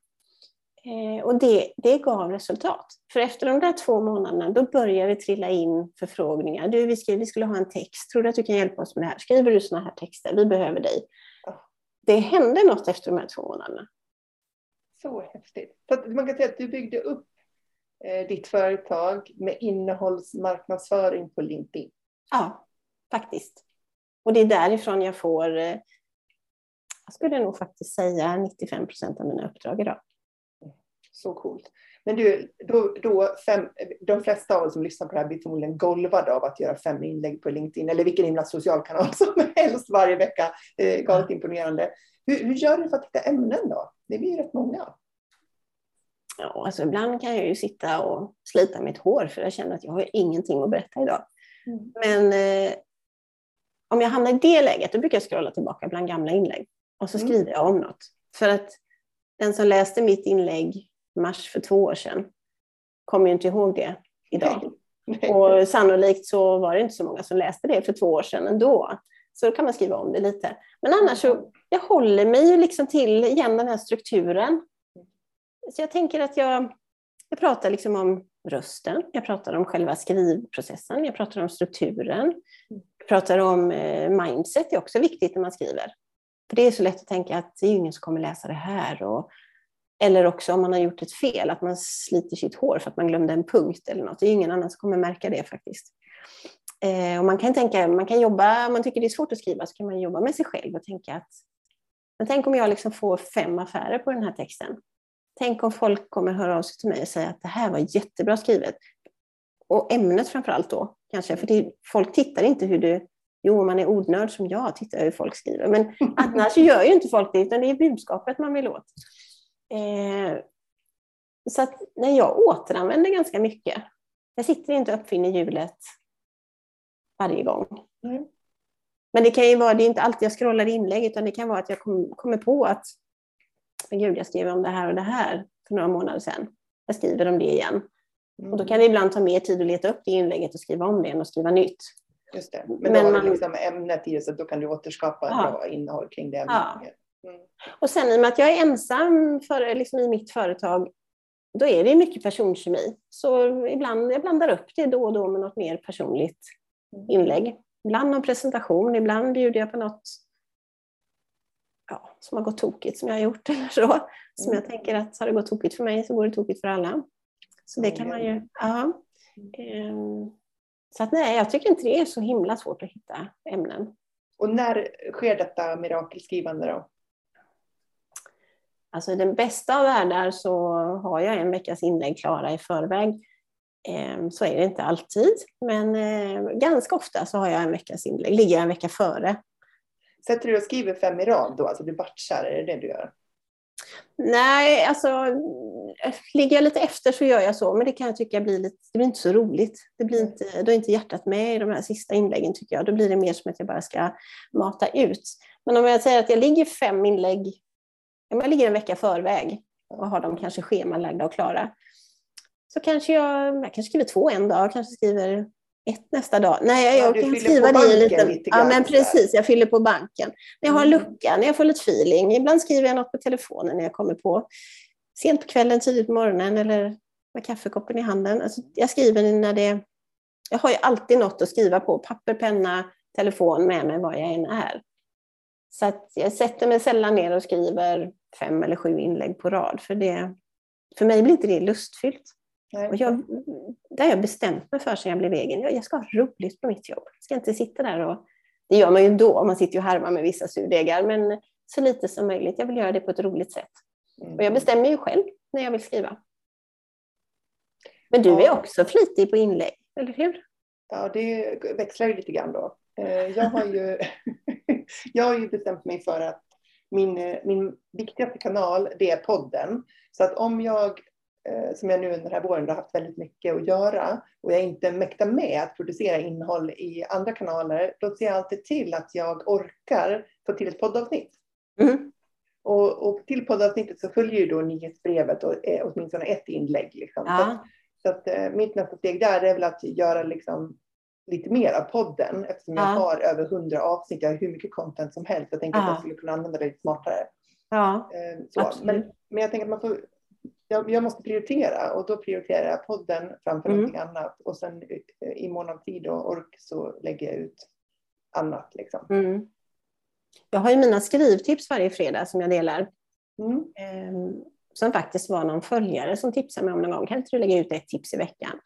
Eh, och det, det gav resultat. För efter de där två månaderna, då började det trilla in förfrågningar. Du, vi, skrev, vi skulle ha en text, tror du att du kan hjälpa oss med det här? Skriver du sådana här texter? Vi behöver dig. Det hände något efter de här två månaderna. Så häftigt. Så man kan säga att du byggde upp eh, ditt företag med innehållsmarknadsföring på LinkedIn. Ja, faktiskt. Och det är därifrån jag får, eh, jag skulle nog faktiskt säga 95 procent av mina uppdrag idag. Så coolt. Men du, då, då fem, de flesta av oss som lyssnar på det här blir förmodligen golvade av att göra fem inlägg på LinkedIn eller vilken himla social kanal som helst varje vecka. Eh, galet imponerande. Hur, hur gör du för att hitta ämnen då? Det blir ju rätt många. Ja, alltså ibland kan jag ju sitta och slita mitt hår för jag känner att jag har ingenting att berätta idag. Mm. Men eh, om jag hamnar i det läget, då brukar jag scrolla tillbaka bland gamla inlägg och så mm. skriver mm. jag om något. För att den som läste mitt inlägg mars för två år sedan kommer ju inte ihåg det idag. Och sannolikt så var det inte så många som läste det för två år sedan ändå. Så då kan man skriva om det lite. Men annars så, jag håller mig ju liksom till igen den här strukturen. Så jag tänker att jag, Jag pratar liksom om rösten, jag pratar om själva skrivprocessen, jag pratar om strukturen. Jag pratar om eh, mindset, det är också viktigt när man skriver. För det är så lätt att tänka att det är ingen som kommer läsa det här. Och, eller också om man har gjort ett fel, att man sliter sitt hår för att man glömde en punkt eller något. Det är ingen annan som kommer märka det faktiskt. Eh, och man kan tänka, man kan jobba, om man tycker det är svårt att skriva, så kan man jobba med sig själv och tänka att men tänk om jag liksom får fem affärer på den här texten. Tänk om folk kommer höra av sig till mig och säga att det här var jättebra skrivet. Och ämnet framför allt då, kanske. För det, folk tittar inte hur du... Jo, om man är ordnörd som jag tittar hur folk skriver. Men annars gör ju inte folk det, utan det är budskapet man vill åt. Eh, så att när jag återanvänder ganska mycket. Jag sitter inte och uppfinner hjulet varje gång. Mm. Men det kan ju vara, det är inte alltid jag scrollar inlägg, utan det kan vara att jag kom, kommer på att men gud, jag skrev om det här och det här för några månader sedan. Jag skriver om det igen. Mm. Och då kan det ibland ta mer tid att leta upp det inlägget och skriva om det och skriva nytt. Just det. Men, Men då har du liksom ämnet i så då kan du återskapa ja. bra innehåll kring det ämnet. Ja. Mm. Och sen i och med att jag är ensam för, liksom i mitt företag, då är det mycket personkemi. Så ibland, jag blandar upp det då och då med något mer personligt mm. inlägg. Ibland någon presentation, ibland bjuder jag på något ja, som har gått tokigt som jag har gjort eller så. Som mm. jag tänker att har det gått tokigt för mig så går det tokigt för alla. Så det kan man ju, ja. Ehm, så att nej, jag tycker inte det är så himla svårt att hitta ämnen. Och när sker detta mirakelskrivande då? Alltså i den bästa av världar så har jag en veckas inlägg klara i förväg. Ehm, så är det inte alltid, men eh, ganska ofta så har jag en veckas inlägg, ligger jag en vecka före. Sätter du och skriver fem i rad då, alltså du batchar, är det det du gör? Nej, alltså ligger jag lite efter så gör jag så, men det kan jag tycka blir lite, det blir inte så roligt. Det blir inte, då är inte hjärtat med i de här sista inläggen tycker jag. Då blir det mer som att jag bara ska mata ut. Men om jag säger att jag ligger fem inlägg, jag ligger en vecka förväg och har dem kanske schemalagda och klara, så kanske jag, jag kanske skriver två en dag, kanske skriver ett nästa dag. Nej, jag, ja, kan skriva det i lite. lite ja, men precis. Jag fyller på banken. När jag har mm. lucka, när jag får lite feeling. Ibland skriver jag något på telefonen när jag kommer på. Sent på kvällen, tidigt på morgonen eller med kaffekoppen i handen. Alltså, jag skriver när det... Jag har ju alltid något att skriva på. Papper, penna, telefon med mig var jag än är. Så att jag sätter mig sällan ner och skriver fem eller sju inlägg på rad. För, det, för mig blir inte det lustfyllt. Och jag, det har jag bestämt mig för sedan jag blev egen. Jag, jag ska ha roligt på mitt jobb. Jag ska inte sitta där och... Det gör man ju då, man sitter ju och harvar med vissa surdegar, men så lite som möjligt. Jag vill göra det på ett roligt sätt. Och jag bestämmer ju själv när jag vill skriva. Men du är också flitig på inlägg, eller hur? Ja, det växlar ju lite grann då. Eh, jag har ju, jag har ju bestämt mig för att min, min viktigaste kanal, det är podden. Så att om jag Eh, som jag nu under den här våren har haft väldigt mycket att göra och jag inte mäktar med att producera innehåll i andra kanaler, då ser jag alltid till att jag orkar få till ett poddavsnitt. Mm. Och, och, till poddavsnittet så följer ju då nyhetsbrevet och eh, åtminstone ett inlägg. Liksom. Ja. Så, att, så att, eh, mitt nästa steg där är väl att göra liksom, lite mer av podden eftersom ja. jag har över hundra avsnitt. Jag har hur mycket content som helst. Jag tänker ja. att jag skulle kunna använda det lite smartare. Ja, så. Men, men jag tänker att man får jag, jag, måste prioritera och då prioriterar jag podden framför mm. någonting annat. Och sen eh, i mån av tid och ork så lägger jag ut annat. Liksom. Mm. Jag har ju mina skrivtips varje fredag som jag delar. Mm. Eh, som faktiskt var någon följare som tipsade mig om någon gång. Kan inte du lägga ut ett tips i veckan?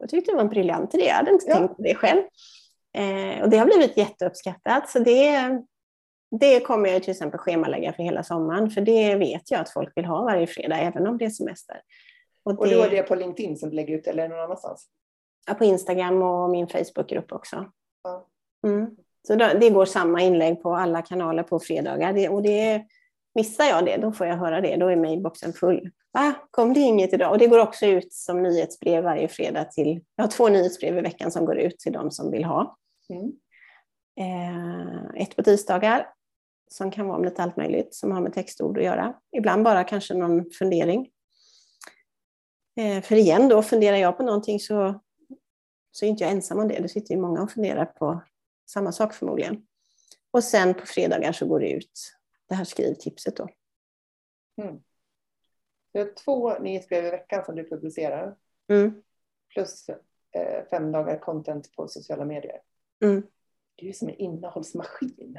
Jag tyckte det var en briljant idé. Jag hade inte ja. tänkt på det själv. Eh, och det har blivit jätteuppskattat. Så det, det kommer jag till exempel schemalägga för hela sommaren, för det vet jag att folk vill ha varje fredag, även om det är semester. Och, det, och då är det på LinkedIn som du lägger ut eller någon annanstans? Ja, på Instagram och min Facebookgrupp också. Ja. Mm. Så det går samma inlägg på alla kanaler på fredagar. Det, och det, missar jag det, då får jag höra det. Då är mejlboxen full. Va? Kom det inget idag? Och det går också ut som nyhetsbrev varje fredag till... Jag har två nyhetsbrev i veckan som går ut till de som vill ha. Mm. Eh, ett på tisdagar som kan vara om lite allt möjligt som har med textord att göra. Ibland bara kanske någon fundering. Eh, för igen då, funderar jag på någonting så, så är inte jag ensam om det. Det sitter ju många och funderar på samma sak förmodligen. Och sen på fredagar så går det ut det här skrivtipset då. Mm. Du har två nyhetsbrev i veckan som du publicerar. Mm. Plus eh, fem dagar content på sociala medier. Mm. Du är som en innehållsmaskin.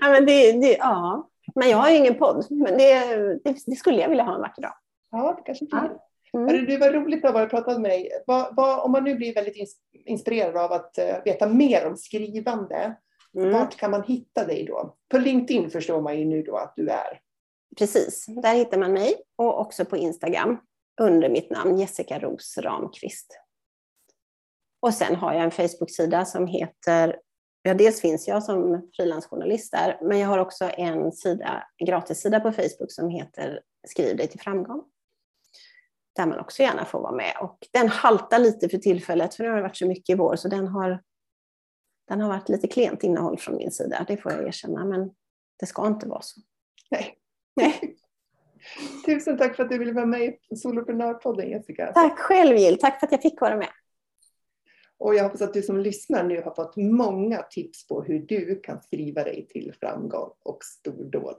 ja, men det, det, ja. men jag har ju ingen podd. Men det, det, det skulle jag vilja ha en vacker dag. Ja, det kanske blir. Ja. Mm. Det var roligt att ha pratat med mig. Vad, vad, om man nu blir väldigt ins- inspirerad av att eh, veta mer om skrivande, Mm. vart kan man hitta dig då? På LinkedIn förstår man ju nu då att du är. Precis, där hittar man mig och också på Instagram under mitt namn Jessica Ros Ramqvist. Och sen har jag en Facebook-sida som heter, ja dels finns jag som frilansjournalist där, men jag har också en sida, en gratissida på Facebook som heter Skriv dig till framgång. Där man också gärna får vara med. Och den haltar lite för tillfället, för nu har det varit så mycket i vår, så den har, den har varit lite klent innehåll från min sida, det får jag erkänna, men det ska inte vara så. Nej. Nej. Tusen tack för att du ville vara med i Soloprenörpodden Jessica. Tack själv Jill, tack för att jag fick vara med. Och jag hoppas att du som lyssnar nu har fått många tips på hur du kan skriva dig till framgång och stordåd.